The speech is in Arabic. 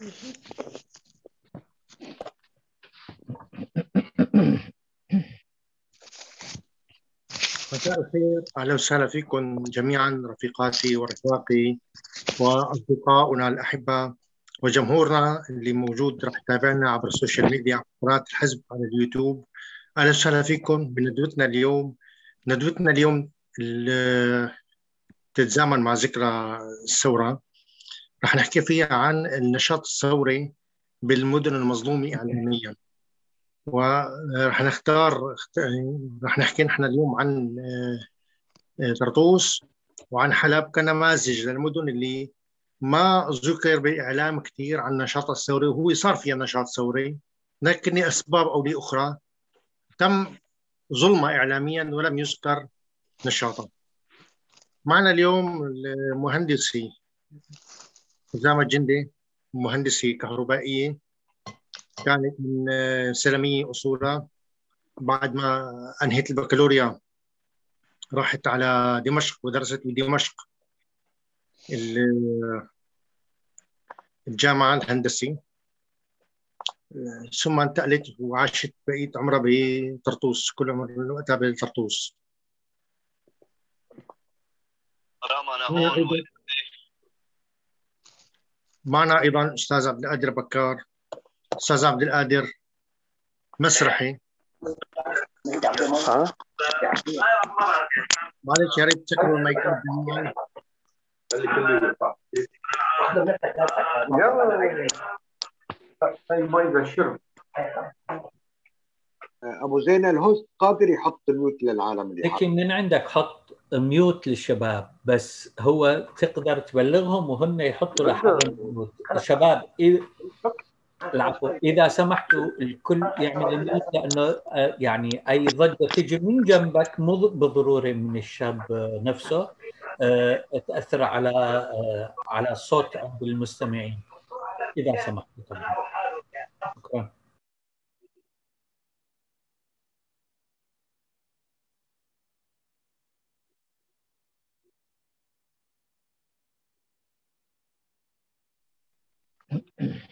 مساء الخير. أهلا وسهلا فيكم جميعا رفيقاتي ورفاقي واصدقائنا الاحباء وجمهورنا اللي موجود رح يتابعنا عبر ال social media قناة الحزب على اليوتيوب. أهلا وسهلا فيكم بندوتنا اليوم. ندوتنا اليوم تتزامن مع ذكرى الثورة. رح نحكي فيها عن النشاط الثوري بالمدن المظلومة اعلاميا. ورح نختار رح نحكي نحن اليوم عن آه، طرطوس وعن حلب كنماذج للمدن اللي ما ذكر بالاعلام كثير عن النشاط الثوري وهو صار فيها نشاط ثوري لكن لأسباب أو لأخرى تم ظلمها اعلاميا ولم يذكر نشاطا معنا اليوم المهندسي حزام الجندي مهندسي كهربائيه كانت من سلمية أصولها بعد ما أنهيت البكالوريا راحت على دمشق ودرست بدمشق الجامعة الهندسي. ثم انتقلت وعاشت بقية عمرها بطرطوس. كل عمر وقتها بطرطوس. معنا أيضا أستاذ عبد القادر بكار أستاذ عبد القادر مسرحي. ها؟ معلش يا ريت تسكروا المايك جميعا أبو زين ال host قادر يحط ال mute للعالم اللي لكن من عندك حط mute للشباب بس هو تقدر تبلغهم وهم يحطوا لحالهم الشباب العفو إذا سمحتوا الكل يعمل ال mute لأنه آه، يعني أي ضجة تجي من جنبك مو بالضروره من الشاب نفسه آه، تأثر على آه، على الصوت عند المستمعين. إذا سمحتوا. طبعا thank